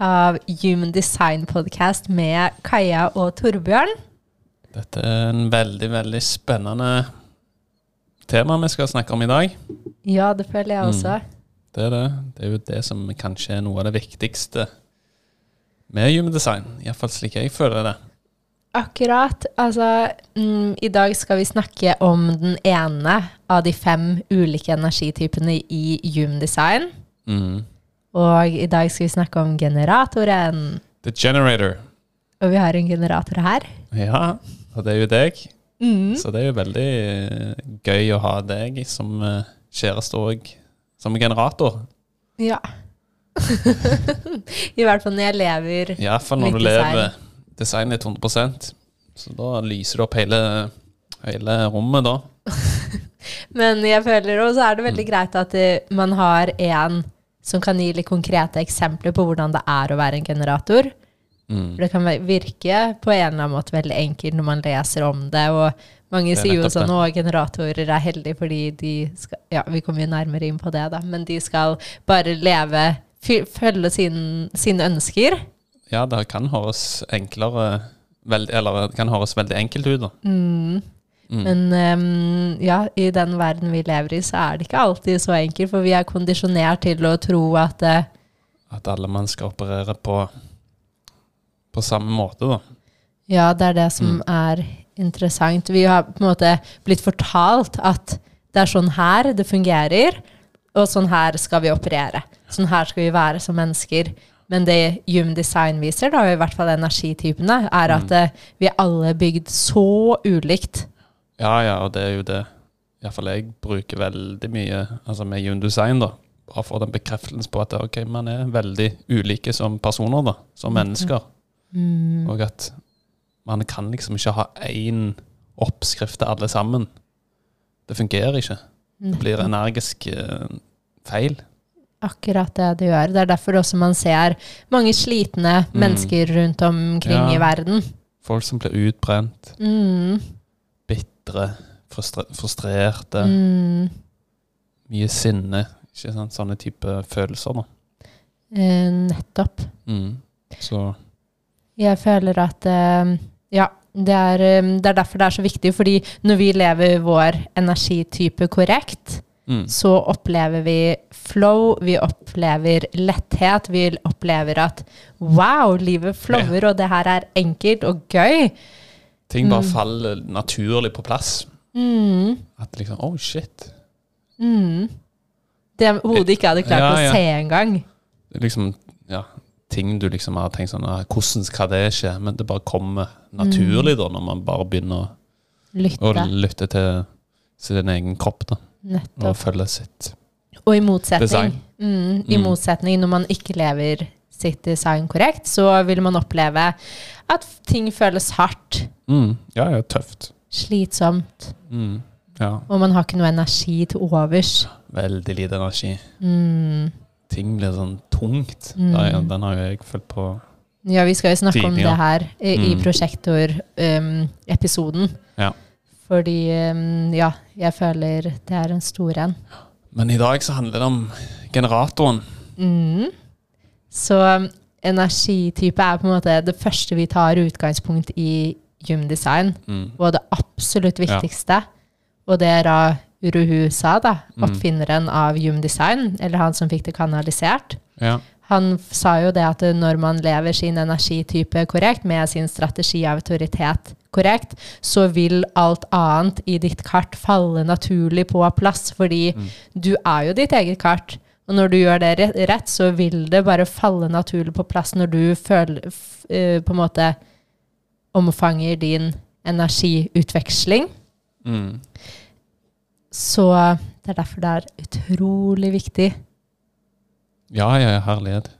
Av Human Design Podcast med Kaja og Torbjørn. Dette er en veldig, veldig spennende tema vi skal snakke om i dag. Ja, det føler jeg også. Det er det. Det er jo det som kanskje er noe av det viktigste med human design. Iallfall slik jeg føler det. Akkurat. Altså, mm, i dag skal vi snakke om den ene av de fem ulike energitypene i Human Design. Mm. Og i dag skal vi snakke om generatoren. The generator. Og vi har en generator her. Ja, og det er jo deg. Mm. Så det er jo veldig eh, gøy å ha deg som eh, kjæreste òg, som generator. Ja. I hvert fall når jeg lever Iallfall når du du design. lever designet 100% Så da lyser du opp hele, hele rommet, da. Men jeg føler også er det veldig greit at eh, man har en som kan gi litt konkrete eksempler på hvordan det er å være en generator. Mm. For det kan virke på en eller annen måte veldig enkelt når man leser om det. Og mange er sier jo sånn at generatorer er heldige fordi de skal Ja, vi kommer jo nærmere inn på det, da. Men de skal bare leve Følge sin, sine ønsker. Ja, det kan høres enklere Eller det kan høres veldig enkelt ut, da. Mm. Mm. Men um, ja, i den verden vi lever i, så er det ikke alltid så enkelt. For vi er kondisjonert til å tro at uh, At alle mennesker skal operere på på samme måte, da. Ja, det er det som Mm. er interessant. Vi har på en måte blitt fortalt at det er sånn her det fungerer, og sånn her skal vi operere. Sånn her skal vi være som mennesker. Men det Human Design viser, da, i hvert fall energitypene, er at Mm. eh, vi er alle bygd så ulikt. Ja, ja, og det er jo det Iallfall jeg bruker veldig mye altså med human design, da. Bare for den bekreftelsen på at ok, man er veldig ulike som personer, da. Som mennesker. Mm. Og at man kan liksom ikke ha én oppskrift til alle sammen. Det fungerer ikke. Det blir energisk eh, feil. Akkurat det det gjør. Det er derfor også man ser mange slitne Mm. mennesker rundt omkring Ja. i verden. Folk som blir utbrent, Mm. Bitre, frustre frustrerte. Mm. Mye sinne. Ikke sant? Sånne type følelser, da. Eh, nettopp. Mm. Så Jeg føler at eh, ja, det er, eh, det er derfor det er så viktig. Fordi når vi lever vår energitype korrekt, mm. så opplever vi flow, vi opplever letthet, vi opplever at wow, livet flower, og det her er enkelt og gøy. Ting bare Mm. faller naturlig på plass. Mm, At liksom Oh, shit. mm. Det hodet ikke hadde klart Ja, ja. å se engang. Liksom Ja, ting du liksom har tenkt sånn Hvordan skal det skje? Men det bare kommer naturlig, da, når man bare begynner å, å Lytte. lytte til sin egen kropp, da. Nettopp. Og følge sitt Og i motsetning, mm, i Mm. motsetning når man ikke lever sitt design korrekt, så vil man oppleve at ting føles hardt, mm. Ja, ja, tøft. slitsomt, Mm. Ja. og man har ikke noe energi til overs. Veldig lite energi. Mm. Ting blir sånn tungt. Mm. Ja, ja, den har jo jeg følt på Ja, vi skal jo snakke om det her i, i Mm. prosjektor-episoden. Ja. Fordi, um, ja, jeg føler det er en stor en. Men i dag så handler det om generatoren. Mm. Så um, energitype er på en måte det første vi tar utgangspunkt i Human Design. Mm. var det absolutt Ja. viktigste, og det er da Uruhu sa, da, Mm. oppfinneren av gymdesign, eller han som fikk det kanalisert. Ja. Han sa jo det at når man lever sin energitype korrekt, med sin strategi og autoritet korrekt, så vil alt annet i ditt kart falle naturlig på plass, fordi Mm. du er jo ditt eget kart. Og når du gjør det rett, så vil det bare falle naturlig på plass når du føler eh, på en måte omfanger din energiutveksling. Mm. Så det er derfor det er utrolig viktig Ja, ja, ja, herlighet.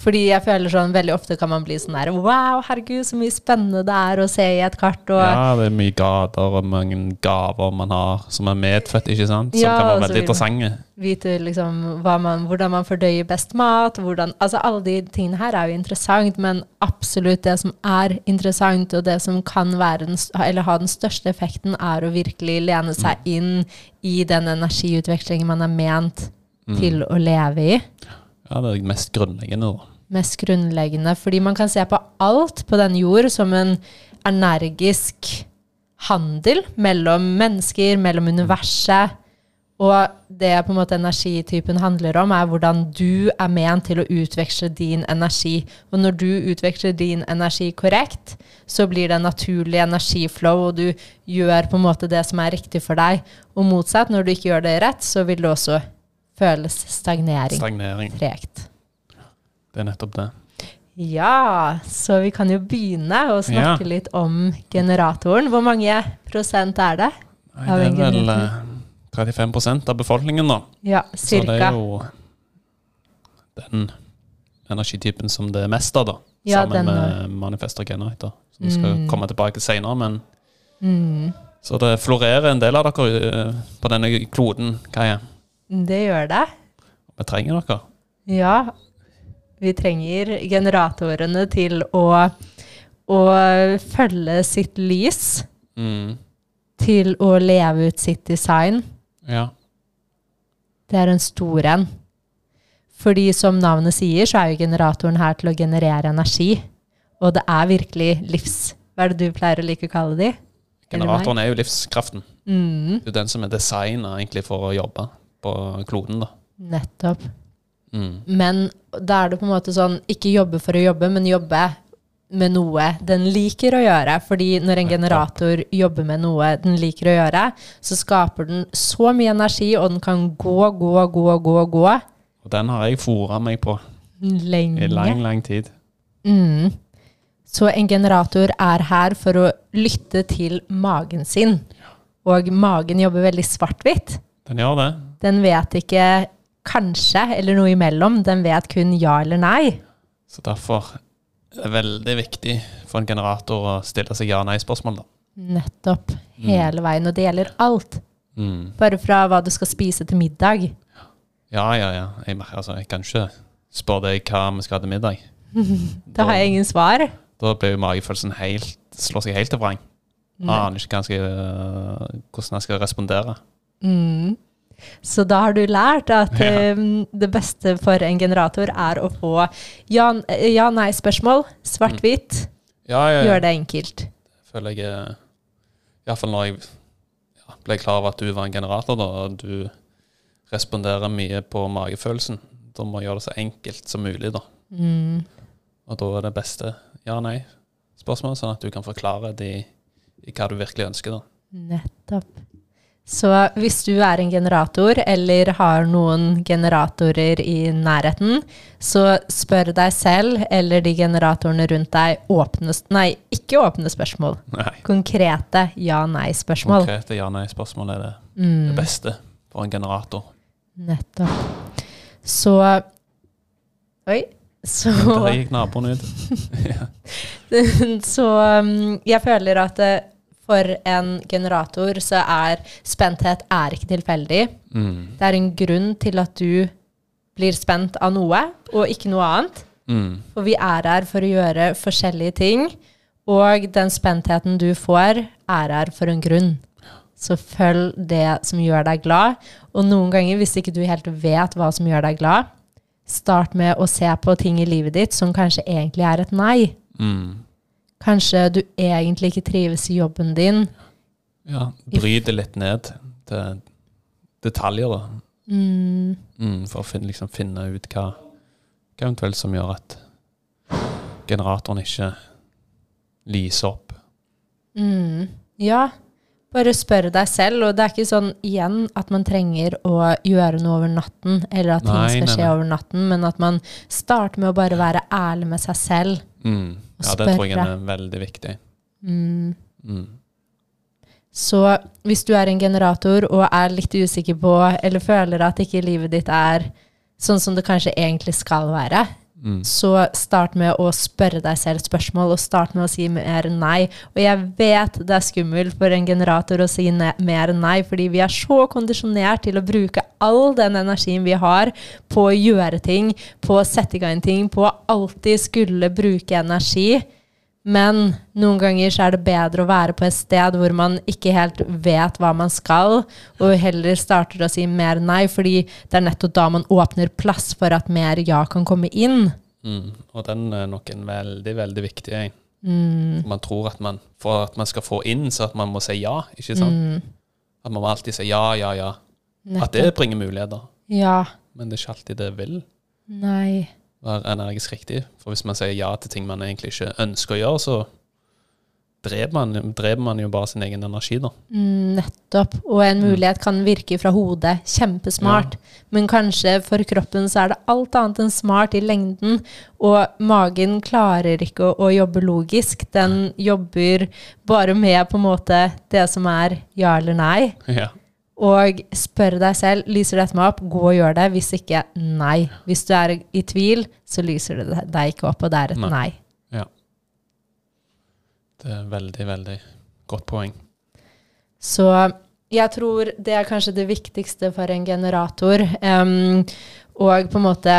Fordi jeg føler sånn veldig ofte kan man bli sånn der Wow, herregud, så mye spennende det er å se i et kart. Og Ja, det er mye gater og mange gaver man har som er medfødt, ikke sant? Som Ja, kan være veldig interessante. vite liksom man, hvordan man fordøyer best mat. Hvordan, altså Alle de tingene her er jo interessant, men absolutt det som er interessant, og det som kan være den, eller ha den største effekten, er å virkelig lene seg inn i den energiutvekslingen man er ment Mm. til å leve i. Ja, det er mest grunnleggende, da. Mest grunnleggende. Fordi man kan se på alt på den jord som en energisk handel mellom mennesker, mellom universet. Og det på en måte energitypen handler om, er hvordan du er ment til å utveksle din energi. Og når du utveksler din energi korrekt, så blir det en naturlig energiflow, og du gjør på en måte det som er riktig for deg. Og motsatt, når du ikke gjør det rett, så vil det også føles stagnering. Stagnering. Tregt. Det er nettopp det. Ja, så vi kan jo begynne å snakke Ja. litt om generatoren. Hvor mange prosent er det? Nei, det er vel eh, 35% av befolkningen, da. Ja, Så det er jo den energitypen som det er mest av, da. Ja, Sammen den med manifest og generator. Som vi skal Mm. komme tilbake til seinere, men Mm, Så det florerer en del av dere eh, på denne kloden, Kaja. Det gjør det. Vi trenger dere. Ja, vi trenger generatorene til å, å følge sitt lys, Mm. til å leve ut sitt design. Ja. Det er en stor en. Fordi som navnet sier, så er jo generatoren her til å generere energi. Og det er virkelig livs... Hva er det du pleier å like å kalle de? Generatoren er jo livskraften. Mm, Det er den som er designa egentlig for å jobbe på kloden, da. nettopp. Mm. Men da er det på en måte sånn, ikke jobbe for å jobbe, men jobbe med noe den liker å gjøre. Fordi når en generator jobber med noe den liker å gjøre, så skaper den så mye energi, og den kan gå, gå, gå, gå, gå Og den har jeg fora meg på lenge. i lang, lang tid. Mm. Så en generator er her for å lytte til magen sin. Og magen jobber veldig svart-hvitt. Den gjør det. Den vet ikke kanskje eller noe imellom. Den vet kun ja eller nei. Så derfor er det veldig viktig for en generator å stille seg ja-nei-spørsmål. Nettopp. Hele veien. Og det gjelder alt. Mm. Bare fra hva du skal spise til middag. Ja, ja, ja. Jeg, altså, jeg kan ikke spørre deg hva vi skal ha til middag. Da har jeg ingen svar. Da blir jo magefølelsen helt slår seg helt til vrang. Aner ikke jeg skal, øh, hvordan jeg skal respondere. Mm. Så da har du lært at Ja. um, det beste for en generator er å få ja-nei-spørsmål. Svart-hvitt. Ja, ja, ja. Gjør det enkelt. føler jeg eh, Iallfall når jeg ja, ble klar over at du var en generator, da, og du responderer mye på magefølelsen. Da må jeg gjøre det så enkelt som mulig, da. Mm. Og da er det beste ja-nei-spørsmål, sånn at du kan forklare det i, i hva du virkelig ønsker, da. Nettopp. Så hvis du er en generator, eller har noen generatorer i nærheten, så spør deg selv eller de generatorene rundt deg åpne, nei, ikke åpne spørsmål. Nei. Konkrete ja-nei-spørsmål. Konkrete ja-nei-spørsmål er det, Mm, det beste for en generator. nettopp. Så Oi. Så Der gikk naboen ut. Så um, jeg føler at eh, for en generator så er spenthet er ikke tilfeldig. Mm. Det er en grunn til at du blir spent av noe, og ikke noe annet. Mm. For vi er her for å gjøre forskjellige ting, og den spentheten du får, er her for en grunn. Så følg det som gjør deg glad. Og noen ganger, hvis ikke du helt vet hva som gjør deg glad, start med å se på ting i livet ditt som kanskje egentlig er et nei. Mm. Kanskje du egentlig ikke trives i jobben din. Ja, bry det litt ned til detaljer, da. Mm, Mm, for å finne, liksom, finne ut hva, hva eventuelt som gjør at generatoren ikke lyser opp. mm, ja, bare spør deg selv. Og det er ikke sånn igjen at man trenger å gjøre noe over natten, eller at ting skal nei, skje nei. over natten, men at man starter med å bare være ærlig med seg selv. Mm. Og Ja, det tror jeg er veldig viktig. Mm. Mm. Så hvis du er en generator og er litt usikker på, eller føler at ikke livet ditt er sånn som det kanskje egentlig skal være, Mm. så start med å spørre deg selv spørsmål, og start med å si mer nei. Og jeg vet det er skummelt for en generator å si ne mer nei, fordi vi er så kondisjonert til å bruke all den energien vi har på å gjøre ting, på å sette i gang ting, på å alltid skulle bruke energi. Men noen ganger så er det bedre å være på et sted hvor man ikke helt vet hva man skal, og heller starter å si mer nei, fordi det er nettopp da man åpner plass for at mer ja kan komme inn. Mm. Og den er nok en veldig, veldig viktig en. Mm, Man tror at man, for at man skal få inn, så at man må si ja, ikke sant? mm, At man må alltid si ja, ja, ja. At det bringer muligheter. Ja. Men det er ikke alltid det vil Nei. Være energisk riktig. For hvis man sier ja til ting man egentlig ikke ønsker å gjøre, så dreper man, dreper man jo bare sin egen energi, da. Mm, nettopp. Og en mulighet kan virke fra hodet kjempesmart, men kanskje for kroppen så er det alt annet enn smart i lengden. Og magen klarer ikke å, å jobbe logisk. Den jobber bare med på en måte det som er ja eller nei. Ja. Og spør deg selv lyser dette meg opp, gå og gjør det. Hvis ikke, nei. Hvis du er i tvil, så lyser det deg ikke opp, og det er et Nei. nei. Det er veldig, veldig godt poeng. Så jeg tror det er kanskje det viktigste for en generator. Um, og på en måte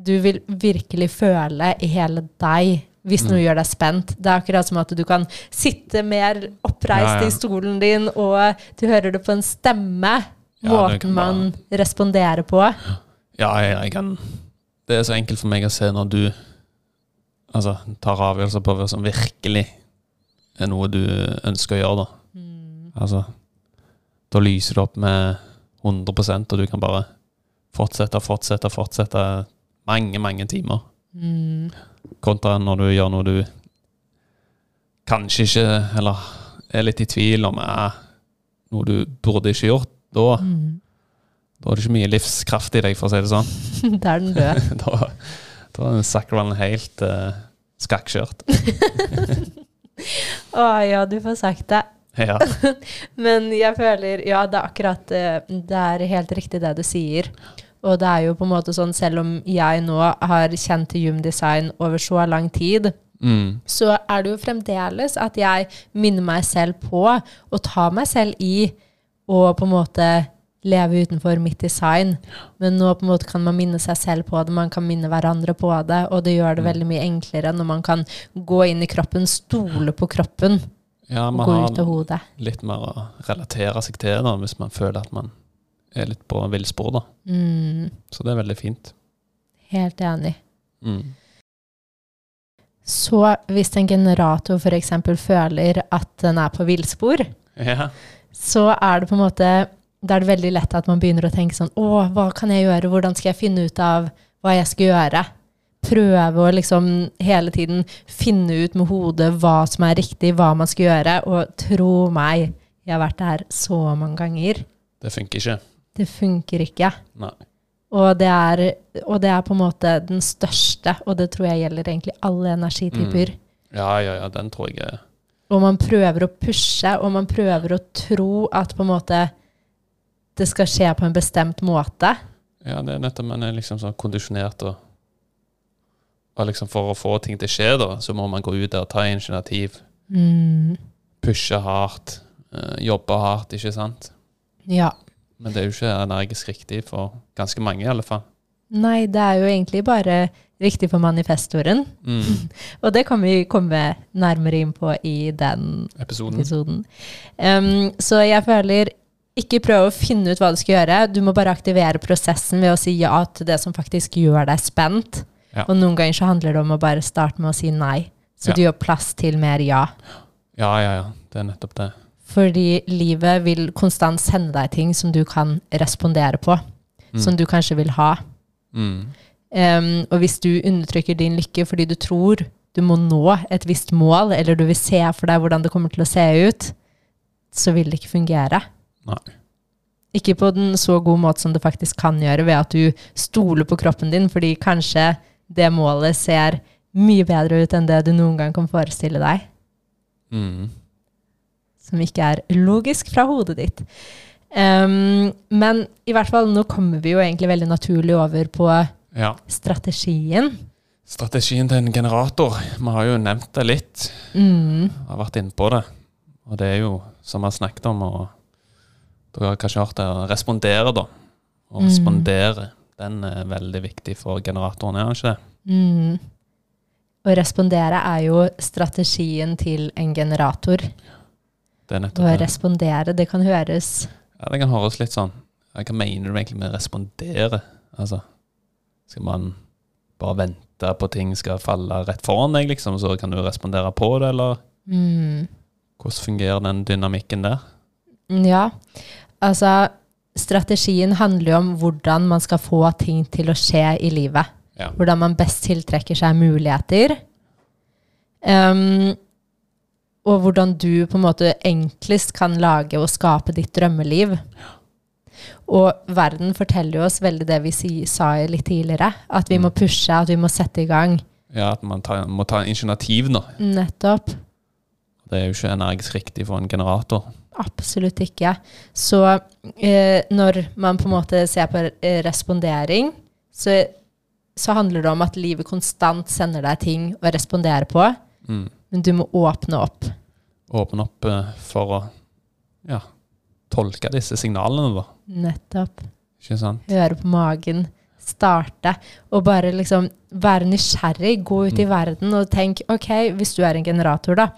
Du vil virkelig føle i hele deg hvis noe Mm. gjør deg spent. Det er akkurat som at du kan sitte mer oppreist Ja, ja. i stolen din, og du hører det på en stemme. Måten man man responderer på. Ja, jeg, jeg kan Det er så enkelt for meg å se når du altså, tar avgjørelser på hva som virkelig er noe du ønsker å gjøre, da. Mm. Altså, da lyser det opp med 100% og du kan bare fortsette, fortsette, fortsette mange, mange timer. Mm. Kontra når du gjør noe du kanskje ikke Eller er litt i tvil om er noe du burde ikke gjort. Da, Mm. da er det ikke mye livskraft i deg, for å si det sånn. Da er den død. da, da er Sackerman helt uh, skakkjørt. Å ja, du får sagt det. Ja. Men jeg føler Ja, det er akkurat eh, Det er helt riktig det du sier. Og det er jo på en måte sånn, selv om jeg nå har kjent til gymdesign over så lang tid, Mm. så er det jo fremdeles at jeg minner meg selv på å ta meg selv i å på en måte leve utenfor mitt design. Men nå på en måte kan man minne seg selv på det, man kan minne hverandre på det, og det gjør det veldig mye enklere når man kan gå inn i kroppen, stole på kroppen, ja, og man gå ut av har hodet. litt mer å relatere seg til da, hvis man føler at man er litt på villspor. da. Mm, Så det er veldig fint. helt enig. Mm. Så hvis en generator f.eks. føler at den er på villspor, Ja. så er det på en måte Da er det veldig lett at man begynner å tenke sånn Å, hva kan jeg gjøre? Hvordan skal jeg finne ut av hva jeg skal gjøre? Prøve å liksom hele tiden finne ut med hodet hva som er riktig, hva man skal gjøre. Og tro meg, jeg har vært der så mange ganger. Det funker ikke. Det funker ikke. Og det, er, og det er på en måte den største, og det tror jeg gjelder egentlig alle energityper. Ja, ja, ja, den tror jeg Og man prøver å pushe, og man prøver å tro at på en måte det skal skje på en bestemt måte. Ja, det er nettopp man er liksom sånn kondisjonert og, og liksom For å få ting til å skje, da, så må man gå ut der og ta initiativ. Mm. Pushe hardt. eh, jobbe hardt, ikke sant? Ja. Men det er jo ikke energisk riktig for ganske mange, i alle fall. Nei, det er jo egentlig bare riktig for manifestoren. Mm. Og det kan vi komme nærmere inn på i den Episoden. episoden. Um, så jeg føler ikke prøv å finne ut hva du skal gjøre. Du må bare aktivere prosessen ved å si ja til det som faktisk gjør deg spent. Ja. Og noen ganger så handler det om å bare starte med å si nei. Så Ja. du gjør plass til mer ja. Ja, ja, ja. Det er nettopp det. Fordi livet vil konstant sende deg ting som du kan respondere på. Mm. Som du kanskje vil ha. Mm. Um, og hvis du undertrykker din lykke fordi du tror du må nå et visst mål, eller du vil se for deg hvordan det kommer til å se ut, så vil det ikke fungere. Nei. Ikke på den så gode måte som det faktisk kan gjøre, ved at du stoler på kroppen din, fordi kanskje det målet ser mye bedre ut enn det du noen gang kan forestille deg, Mm. Som ikke er logisk fra hodet ditt. Um, men i hvert fall, nå kommer vi jo egentlig veldig naturlig over på Ja. strategien. Strategien til en generator. Vi har jo nevnt det litt. Mm, har vært inne på det. Og det er jo, som vi har snakket om, og dere har kanskje hørt det, å respondere, da. Å Mm. respondere, den er veldig viktig for generatoren, er den ikke det? mm. Å respondere er jo strategien til en generator. Det er Å nettopp det. respondere, det kan høres Ja, det kan høres litt sånn Hva mener du egentlig med å respondere? Altså, skal man bare vente på ting skal falle rett foran deg, liksom, så kan du respondere på det, eller mm, hvordan fungerer den dynamikken der? Ja, altså strategien handler jo om hvordan man skal få ting til å skje i livet. Ja. Hvordan man best tiltrekker seg muligheter. Ehm, og hvordan du på en måte enklest kan lage og skape ditt drømmeliv. Og verden forteller jo oss veldig det vi si, sa litt tidligere. At vi Mm. må pushe, at vi må sette i gang. Ja, at man tar, må ta initiativ nå. Nettopp. Det er jo ikke energisk riktig for en generator. Absolutt ikke. Så eh, når man på en måte ser på respondering, så, så handler det om at livet konstant sender deg ting å respondere på, Mm. men du må åpne opp. Åpne opp eh, for å ja, tolke disse signalene, da. Nettopp. Ikke sant? Høre på magen. Starte. Og bare liksom være nysgjerrig. Gå ut i Mm. verden og tenk OK, hvis du er en generator, da.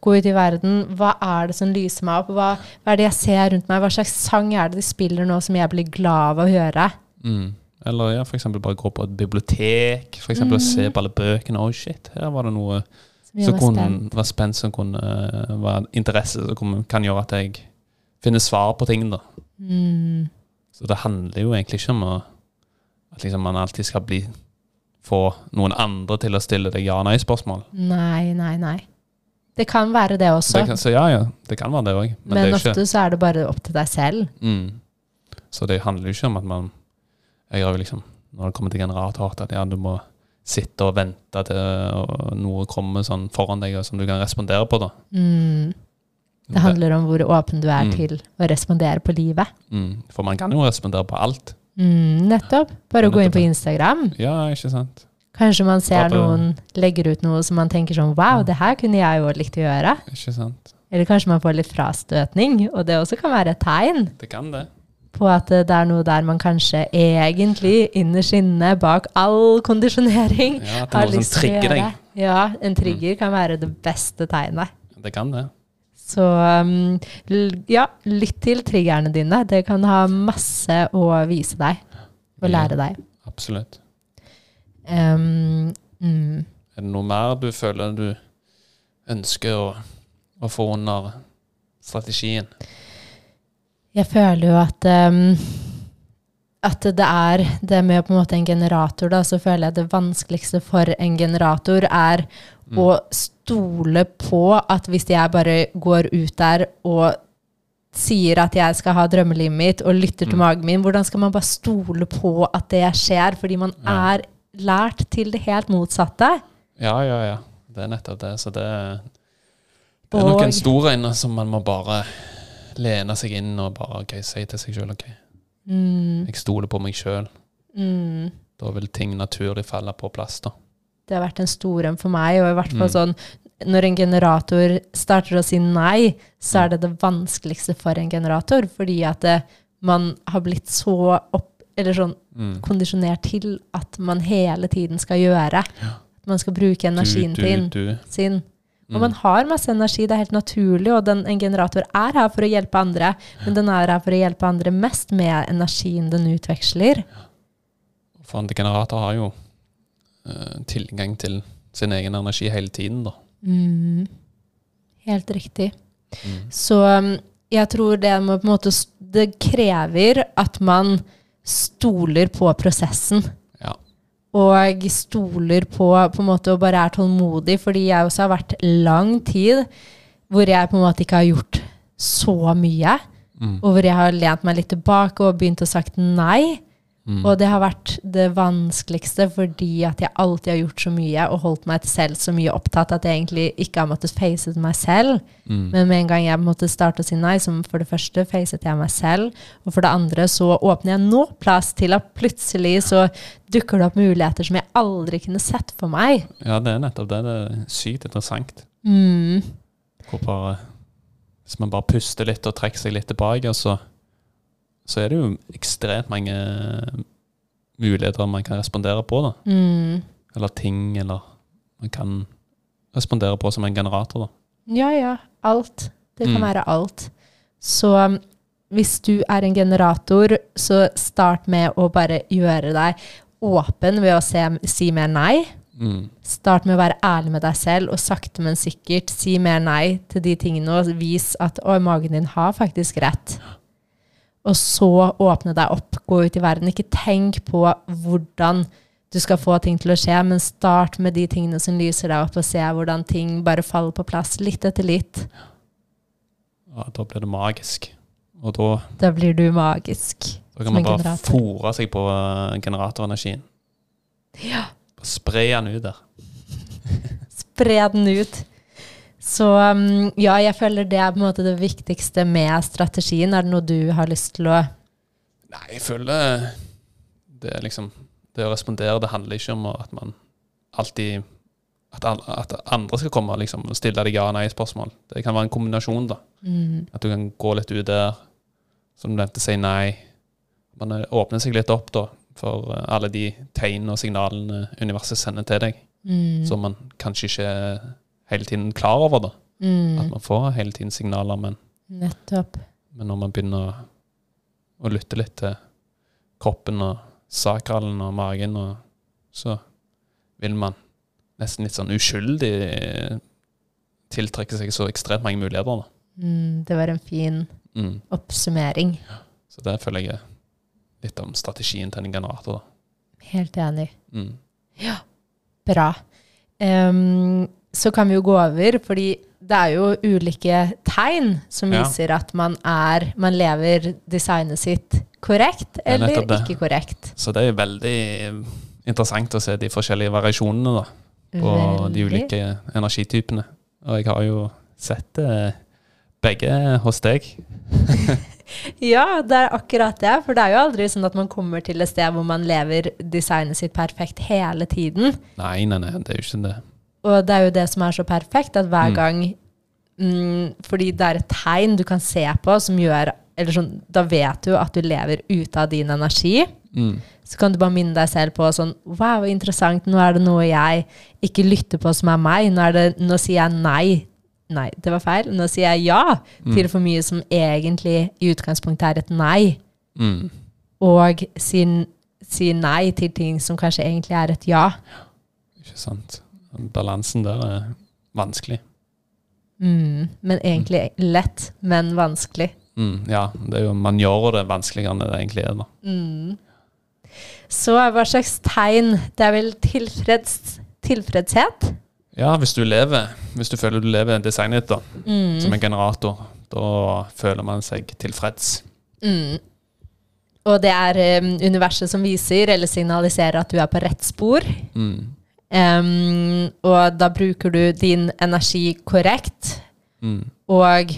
Gå ut i verden. Hva er det som lyser meg opp? Hva, hva er det jeg ser rundt meg? Hva slags sang er det de spiller nå som jeg blir glad av å høre? Mm. Eller ja, eksempel bare gå på et bibliotek, for eksempel og se på alle bøkene. Å, shit, her var det noe Meg kunne spent. være spent, som kunne eh, være interesse, som kan gjøre at jeg finner svar på ting, da. Mm. Så det handler jo egentlig ikke om å, at liksom man alltid skal bli få noen andre til å stille deg ja-nei-spørsmål. Nei, nei, nei. Det kan være det også, Det kan- Så ja, ja, det kan være det òg. Men, men, det ofte ikke så er det bare opp til deg selv. mm. Så det handler jo ikke om at man Jeg har jo liksom, når det kommer til generator, at ja, du må sitte og vente til noe kommer sånn foran deg som du kan respondere på, da. Mm. Det handler om hvor åpen du er Mm. til å respondere på livet. Mm. For man kan jo respondere på alt. Mm, nettopp. Bare å gå inn på Instagram. Ja, ikke sant? Kanskje man ser noen legger ut noe som man tenker sånn Wow, det her kunne jeg jo likt å gjøre. Ikke sant? Eller kanskje man får litt frastøtning, og det også kan være et tegn Det kan det. På at det er noe der man kanskje egentlig innerst inne, bak all kondisjonering, Ja, At det har er lyst til å trigger gjøre. deg. Ja, en trigger kan være det beste tegnet. Det kan det. Så um, ja, lytt til triggerne dine. Det kan ha masse å vise deg og lære deg. Absolutt. Um, mm. Er det noe mer du føler du ønsker å, å få under strategien? Jeg føler jo at um, at det er det med på en måte en generator, da, så føler jeg det vanskeligste for en generator er Mm. å stole på at hvis jeg bare går ut der og sier at jeg skal ha drømmelivet mitt, og lytter til Mm. magen min, hvordan skal man bare stole på at det skjer? Fordi man Ja. er lært til det helt motsatte. Ja, ja, ja. Det er nettopp det. Så det, det er nok en stor en som man må bare lene seg inn og bare ok, si til seg sjøl ok, Mm, jeg stoler på meg sjøl. mm. Da vil ting naturlig falle på plass, da. Det har vært en stor en for meg, og i hvert fall Mm. sånn når en generator starter å si nei, så er det det vanskeligste for en generator, fordi at det, man har blitt så opp, eller sånn Mm. kondisjonert til at man hele tiden skal gjøre. Ja. Man skal bruke energien du, du, du. sin. Og Mm. man har masse energi, det er helt naturlig, og den, en generator er her for å hjelpe andre, men den er her for å hjelpe andre mest med energien den utveksler. For en generator har jo uh, tilgang til sin egen energi hele tiden, da. Mm. Helt riktig. Mm. Så um, jeg tror det må på en måte Det krever at man stoler på prosessen. Og stoler på på en måte og bare er tålmodig, fordi jeg også har vært lang tid hvor jeg på en måte ikke har gjort så mye. Mm. Og hvor jeg har lent meg litt tilbake og begynt å sagt nei. Mm. Og det har vært det vanskeligste fordi at jeg alltid har gjort så mye og holdt meg selv så mye opptatt at jeg egentlig ikke har måttet face meg selv. Mm. Men med en gang jeg måtte starte å si nei, så for det første facet jeg meg selv, og for det andre så åpner jeg nå plass til at plutselig så dukker det opp muligheter som jeg aldri kunne sett for meg. Ja, det er nettopp det. Det er sykt interessant. Mm. Hvor bare, hvis man bare puster litt og trekker seg litt tilbake, og så, så er det jo ekstremt mange muligheter man kan respondere på. da. Mm. Eller ting, eller man kan respondere på som en generator. da. Ja, ja. Alt. Det kan Mm. være alt. Så um, hvis du er en generator, så start med å bare gjøre deg åpen ved å se, si mer nei. Mm. Start med å være ærlig med deg selv, og sakte, men sikkert si mer nei til de tingene, og vis at å, magen din har faktisk rett. Og så åpne deg opp, gå ut i verden. Ikke tenk på hvordan du skal få ting til å skje, men start med de tingene som lyser deg opp, og se hvordan ting bare faller på plass litt etter litt. Ja, da blir det magisk. Og da, Da blir du magisk. da kan man bare generator. fòre seg på eh, generatorenergien. Ja. Spre den ut der. Spre den ut. Så um, ja, jeg føler det er på en måte det viktigste med strategien. Er det noe du har lyst til å Nei, jeg føler det er liksom Det å respondere, det handler ikke om at man alltid At, at andre skal komme liksom, og stille deg ja- og nei-spørsmål. Det kan være en kombinasjon, da. mm, At du kan gå litt ut der, som du nevnte, si nei. Man eh, åpner seg litt opp da, for eh, alle de tegnene og signalene universet sender til deg, mm, som man kanskje ikke hele tiden klar over. da. At mm, man får hele tiden signaler, men, Nettopp. men når man begynner å, å lytte litt til kroppen og sakralen og magen, og, så vil man nesten litt sånn uskyldig tiltrekke seg så ekstremt mange muligheter. Mm, det var en fin Mm. oppsummering. Så det føler jeg litt om strategien til en generator. da. Helt enig. Mm. Bra. Em, så kan vi jo gå over, fordi det er jo ulike tegn som Ja. viser at man er Man lever designet sitt korrekt er eller ikke korrekt. Så det er veldig interessant å se de forskjellige variasjonene da, på de ulike energitypene. Og jeg har jo sett eh, begge hos deg. Ja, det er akkurat det. For det er jo aldri sånn at man kommer til et sted hvor man lever designet sitt perfekt hele tiden. Nei, nei, nei, det er jo ikke det. Og det er jo det som er så perfekt, at hver Mm. gang mm, Fordi det er et tegn du kan se på som gjør eller sånn, Da vet du at du lever ute av din energi. Mm. Så kan du bare minne deg selv på sånn Wow, interessant. Nå er det noe jeg ikke lytter på som er meg. Nå, er det, nå sier jeg nei. Nei, det var feil. Nå sier jeg ja til for mye som egentlig i utgangspunktet er et nei. Mm. Og sier, sier nei til ting som kanskje egentlig er et ja. Ikke sant. Balansen der er vanskelig. Mm, men egentlig lett, men vanskelig. Mm. Ja, det er jo, man gjør det vanskeligere enn det egentlig er. da. Mm. Så hva slags tegn? Det er vel tilfreds, tilfredshet? Ja, hvis du lever, hvis du føler du lever designet da, Mm. som en generator, da føler man seg tilfreds. Mm. Og det er um, universet som viser eller signaliserer at du er på rett spor. Mm. Um, og da bruker du din energi korrekt. Mm. Og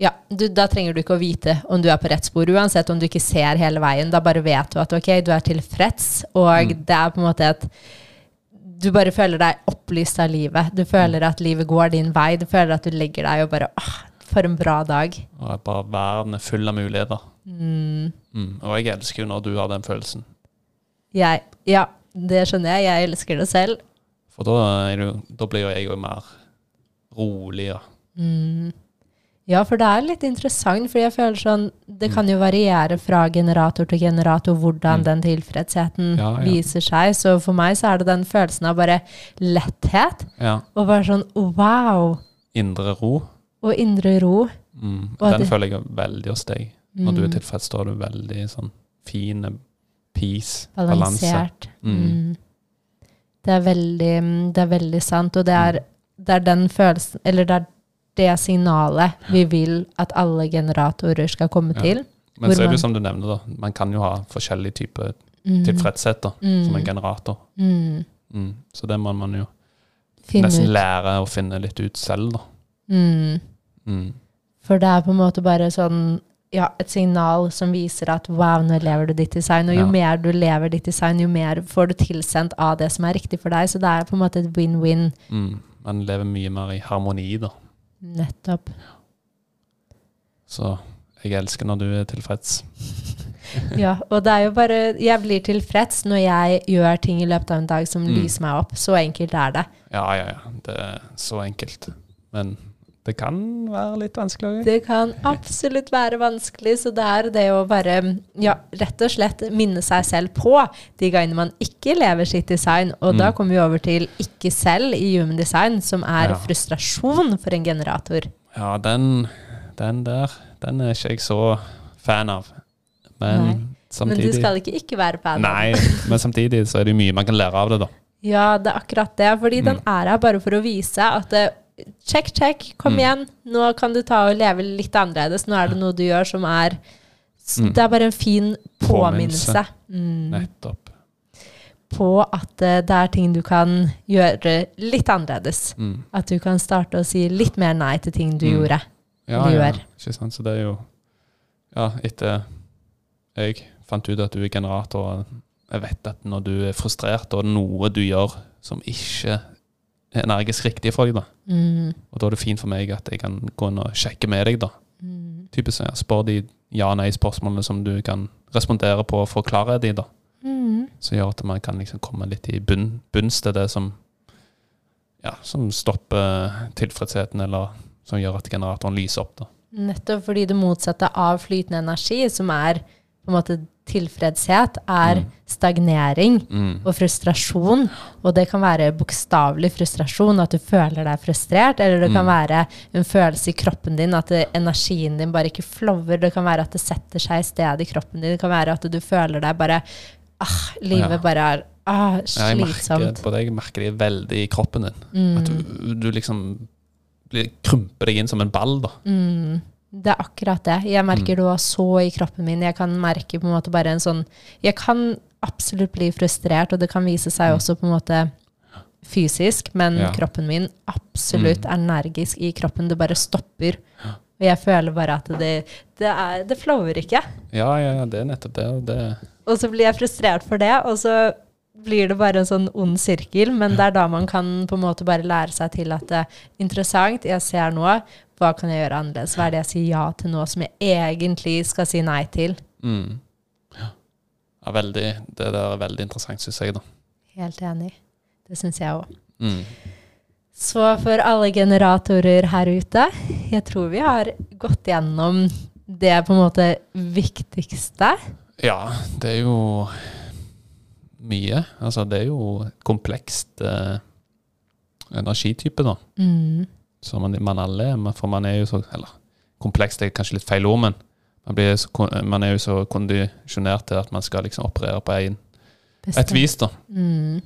ja, du, da trenger du ikke å vite om du er på rett spor, uansett om du ikke ser hele veien. Da bare vet du at ok, du er tilfreds, og Mm. det er på en måte et Du bare føler deg opplyst av livet. Du føler at livet går din vei. Du føler at du legger deg og bare åh, for en bra dag. Og bare verden er full av muligheter. Mm. Mm. Og jeg elsker jo når du har den følelsen. Jeg, ja, det skjønner jeg. Jeg elsker det selv. For da, er da blir jo jeg jo mer rolig. Og, Mm. Ja, for det er litt interessant, for jeg føler sånn Det kan jo variere fra generator til generator hvordan Mm. den tilfredsheten Ja, ja. viser seg. Så for meg så er det den følelsen av bare letthet, ja, og bare sånn wow! indre ro. Og indre ro. Mm. Og Den føler jeg veldig hos deg. Når du er Mm. tilfreds, da du veldig sånn fin peace, balanse. Balansert. Mm. Mm. Det er veldig, det er veldig sant, og det er, det er den følelsen Eller det er det signalet vi vil at alle generatorer skal komme Ja. til. Men så er det jo som du nevner, da. Man kan jo ha forskjellige typer Mm. tilfredshet da, som en Mm. generator. Mm. Mm. Så det må man jo Finn nesten ut. lære å finne litt ut selv, da. Mm. Mm. For det er på en måte bare sånn ja, et signal som viser at wow, nå lever du ditt design. Og jo Ja. mer du lever ditt design, jo mer får du tilsendt av det som er riktig for deg. Så det er på en måte et win-win. Mm. Man lever mye mer i harmoni, da. Nettopp. Så jeg elsker når du er tilfreds. Ja, og det er jo bare Jeg blir tilfreds når jeg gjør ting i løpet av en dag som Mm. lyser meg opp. Så enkelt er det. Ja, ja, ja. Det er så enkelt. Men det kan være litt vanskelig òg. Det kan absolutt være vanskelig, så det er det å bare ja, rett og slett minne seg selv på de gangene man ikke lever sitt design. Og da Mm. kommer vi over til ikke selv i human design, som er Ja. frustrasjon for en generator. Ja, den, den der, den er ikke jeg så fan av. Men Nei. Men du skal ikke ikke være fan av Nei, men samtidig så er det mye man kan lære av det, da. Ja, det er akkurat det. Fordi den Mm. er her bare for å vise at eh, Check, check, kom Mm. igjen. Nå kan du ta og leve litt annerledes. Nå er det noe du gjør som er Mm. Det er bare en fin påminnelse. Påminnelse. Mm. Nettopp. På at eh, det er ting du kan gjøre litt annerledes. Mm. At du kan starte å si litt mer nei til ting du Mm. gjorde. Ja, Du ja, ikke sant. Så det er jo Ja, etter jeg fant ut at du er generator, og jeg vet at når du er frustrert, og noe du gjør som ikke energisk riktig for deg, da, Mm. og da er det fint for meg at jeg kan gå inn og sjekke med deg, da. Mm. Typisk ja, spør de ja-nei-spørsmålene som du kan respondere på og forklare de da. Mm. Som gjør at man kan liksom komme litt i bunn, bunns til det som ja, som stopper tilfredsheten, eller som gjør at generatoren lyser opp, da. Nettopp fordi det motsatte av flytende energi, som er på en måte tilfredshet, er Mm. stagnering Mm. og frustrasjon. Og det kan være bokstavelig frustrasjon, at du føler deg frustrert. Eller det kan Mm. være en følelse i kroppen din, at det, energien din bare ikke flower. Det kan være at det setter seg i stedet i kroppen din. Det kan være at du føler deg bare ah, Livet Ja. bare er ah, Ja, jeg merker, slitsomt. på deg, jeg merker det veldig i kroppen din. At Mm, du, du liksom krymper deg inn som en ball, da. mm. Det er akkurat det. Jeg merker det var så i kroppen min. Jeg kan merke på en måte bare en sånn Jeg kan absolutt bli frustrert, og det kan vise seg Mm. også på en måte fysisk, men Ja. kroppen min absolutt energisk i kroppen. Det bare stopper. Og jeg føler bare at det, det, er, det flower ikke. Ja, ja, ja, det er nettopp det. det Og så blir jeg frustrert for det, og så blir det bare en sånn ond sirkel. Men det er da man kan på en måte bare lære seg til at det er interessant, jeg ser nå, hva kan jeg gjøre annerledes? Hva er det jeg sier ja til nå, som jeg egentlig skal si nei til? mm. ja. ja, veldig, det der er veldig interessant, syns jeg, da. Helt enig. Det syns jeg òg. Mm. Så for alle generatorer her ute, jeg tror vi har gått gjennom det på en måte viktigste. Ja, det er jo mye. Altså, det er jo komplekst eh, energitype, da. Mm. Som man, man alle er. For man er jo så Eller komplekst er kanskje litt feil ord, men man, blir så, man er jo så kondisjonert til at man skal liksom operere på en, et vis, da. Mm.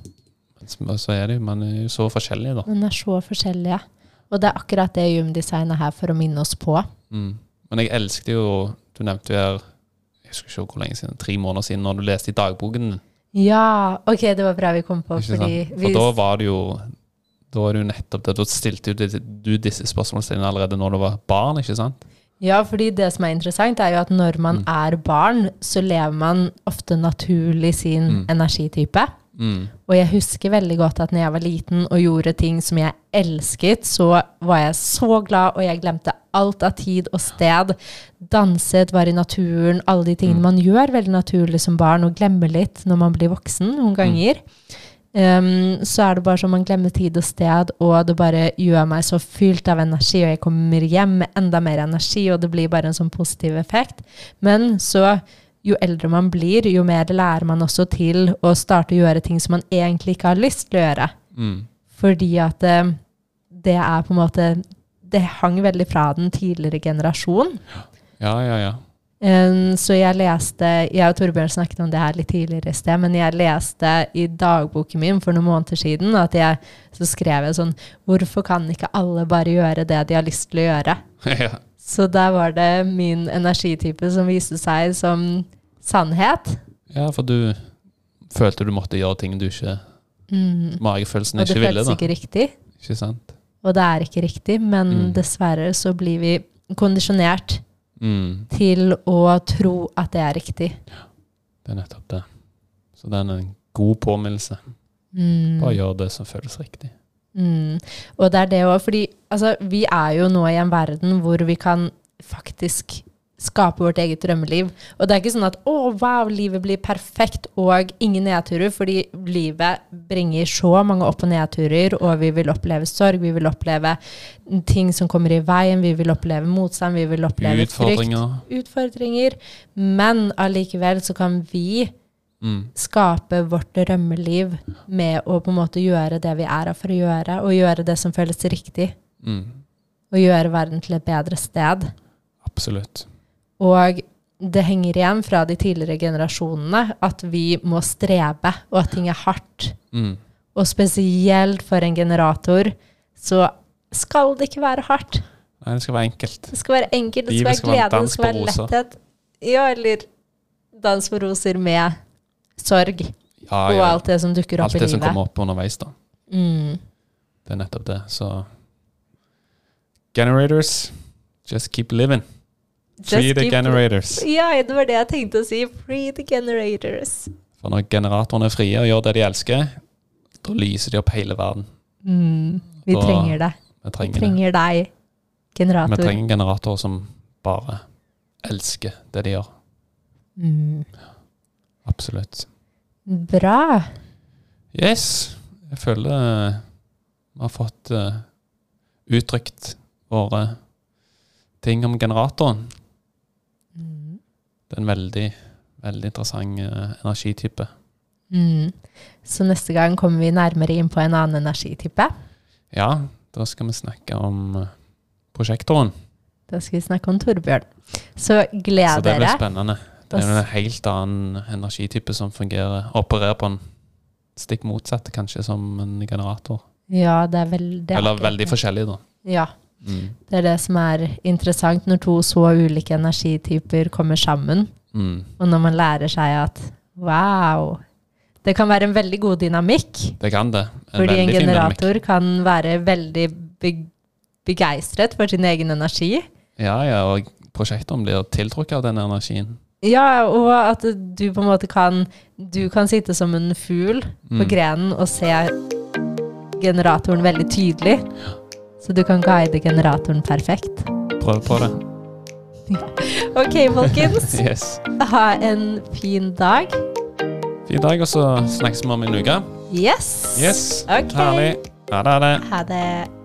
Men så er det jo Man er jo så forskjellig, da. Man er så forskjellige. Og det er akkurat det Jum-design er her for å minne oss på. Mm. Men jeg elsket jo Du nevnte jo her Jeg husker ikke hvor lenge siden, tre måneder siden, når du leste i dagboken din. Ja, ok, det var bra vi kom på, fordi For da var det jo Da var det jo nettopp det. Da stilte du, disse spørsmålene allerede når du var barn, ikke sant? Ja, fordi det som er interessant, er jo at når man Mm. er barn, så lever man ofte naturlig sin Mm. energitype. Mm. Og jeg husker veldig godt at når jeg var liten og gjorde ting som jeg elsket, så var jeg så glad, og jeg glemte alt av tid og sted. Danset, var i naturen, alle de tingene Mm. man gjør veldig naturlig som barn, og glemmer litt når man blir voksen noen ganger. Um, så er det bare sånn man glemmer tid og sted, og det bare gjør meg så fylt av energi, og jeg kommer hjem med enda mer energi, og det blir bare en sånn positiv effekt. Men så jo eldre man blir, jo mer lærer man også til å starte å gjøre ting som man egentlig ikke har lyst til å gjøre. Mm. Fordi at det, det er på en måte Det hang veldig fra den tidligere generasjon. Ja, ja, ja. Um, så jeg leste Jeg og Torbjørn snakket om det her litt tidligere i sted, men jeg leste i dagboken min for noen måneder siden at jeg så skrev jeg sånn Hvorfor kan ikke alle bare gjøre det de har lyst til å gjøre? ja. Så der var det min energitype som viste seg som sannhet. Ja, for du følte du måtte gjøre ting du ikke Mm. Magefølelsen Og det føltes ikke riktig. Ikke sant? Og det er ikke riktig, men Mm. dessverre så blir vi kondisjonert Mm, til å tro at det er riktig. det er nettopp det. Så det er en god påminnelse. Mm. Bare gjør det som føles riktig. Mm. Og det er det òg, fordi altså, vi er jo nå i en verden hvor vi kan faktisk skape vårt eget drømmeliv. Og det er ikke sånn at å, wow, livet blir perfekt og ingen nedturer, fordi livet bringer så mange opp- og nedturer, og vi vil oppleve sorg, vi vil oppleve ting som kommer i veien, vi vil oppleve motstand, vi vil oppleve frykt, Utfordringer. utfordringer. Men allikevel så kan vi Mm, skape vårt drømmeliv med å på en måte gjøre det vi er her for å gjøre, og gjøre det som føles riktig, mm, og gjøre verden til et bedre sted. absolutt. Og det henger igjen fra de tidligere generasjonene at vi må strebe, og at ting er hardt. Mm, Og spesielt for en generator så skal det ikke være hardt. nei, det skal være enkelt. Det skal være enkelt, det skal være glede, det skal være letthet. Ja, eller dans på roser med sorg Ja, og alt det som dukker opp i livet. Alt det som kommer opp underveis, da. Mm. Det er nettopp det. Så Generators, just keep living. Free the generators. Ja, det var det jeg tenkte å si. Free the generators. For når generatorene er frie og gjør det de elsker, da lyser de opp hele verden. Mm. Vi Da- trenger det. Vi Vi trenger, det. trenger deg, generator. Vi trenger generatorer som bare elsker det de gjør. Mm. Absolutt. Bra. Yes. Jeg føler eh, vi har fått eh, uttrykt våre ting om generatoren. Det er en veldig, veldig interessant eh, energitype. Mm. Så neste gang kommer vi nærmere inn på en annen energitype. Ja, da skal vi snakke om eh, prosjektoren. Da skal vi snakke om Torbjørn. Så Så det blir spennende. Det er en helt annen energitype som fungerer, opererer på en stikk motsatt, kanskje, som en generator. Ja, det er veldig Eller veldig forskjellig, da. Ja, Mm. det er det som er interessant når to så ulike energityper kommer sammen. Mm. Og når man lærer seg at wow, det kan være en veldig god dynamikk. Det kan det. En Fordi en generator kan være veldig be begeistret for sin egen energi. Ja, ja, og prosjektene blir tiltrukket av den energien. Ja, og at du på en måte kan Du kan sitte som en fugl på Mm. grenen og se generatoren veldig tydelig. Så du kan guide generatoren perfekt. Prøv på det. Ok, folkens. Yes. Ha en fin dag. Fin dag, og så snakkes vi om en uke. Yes. Yes. Okay. Herlig. Ha det. Ha det. Ha det.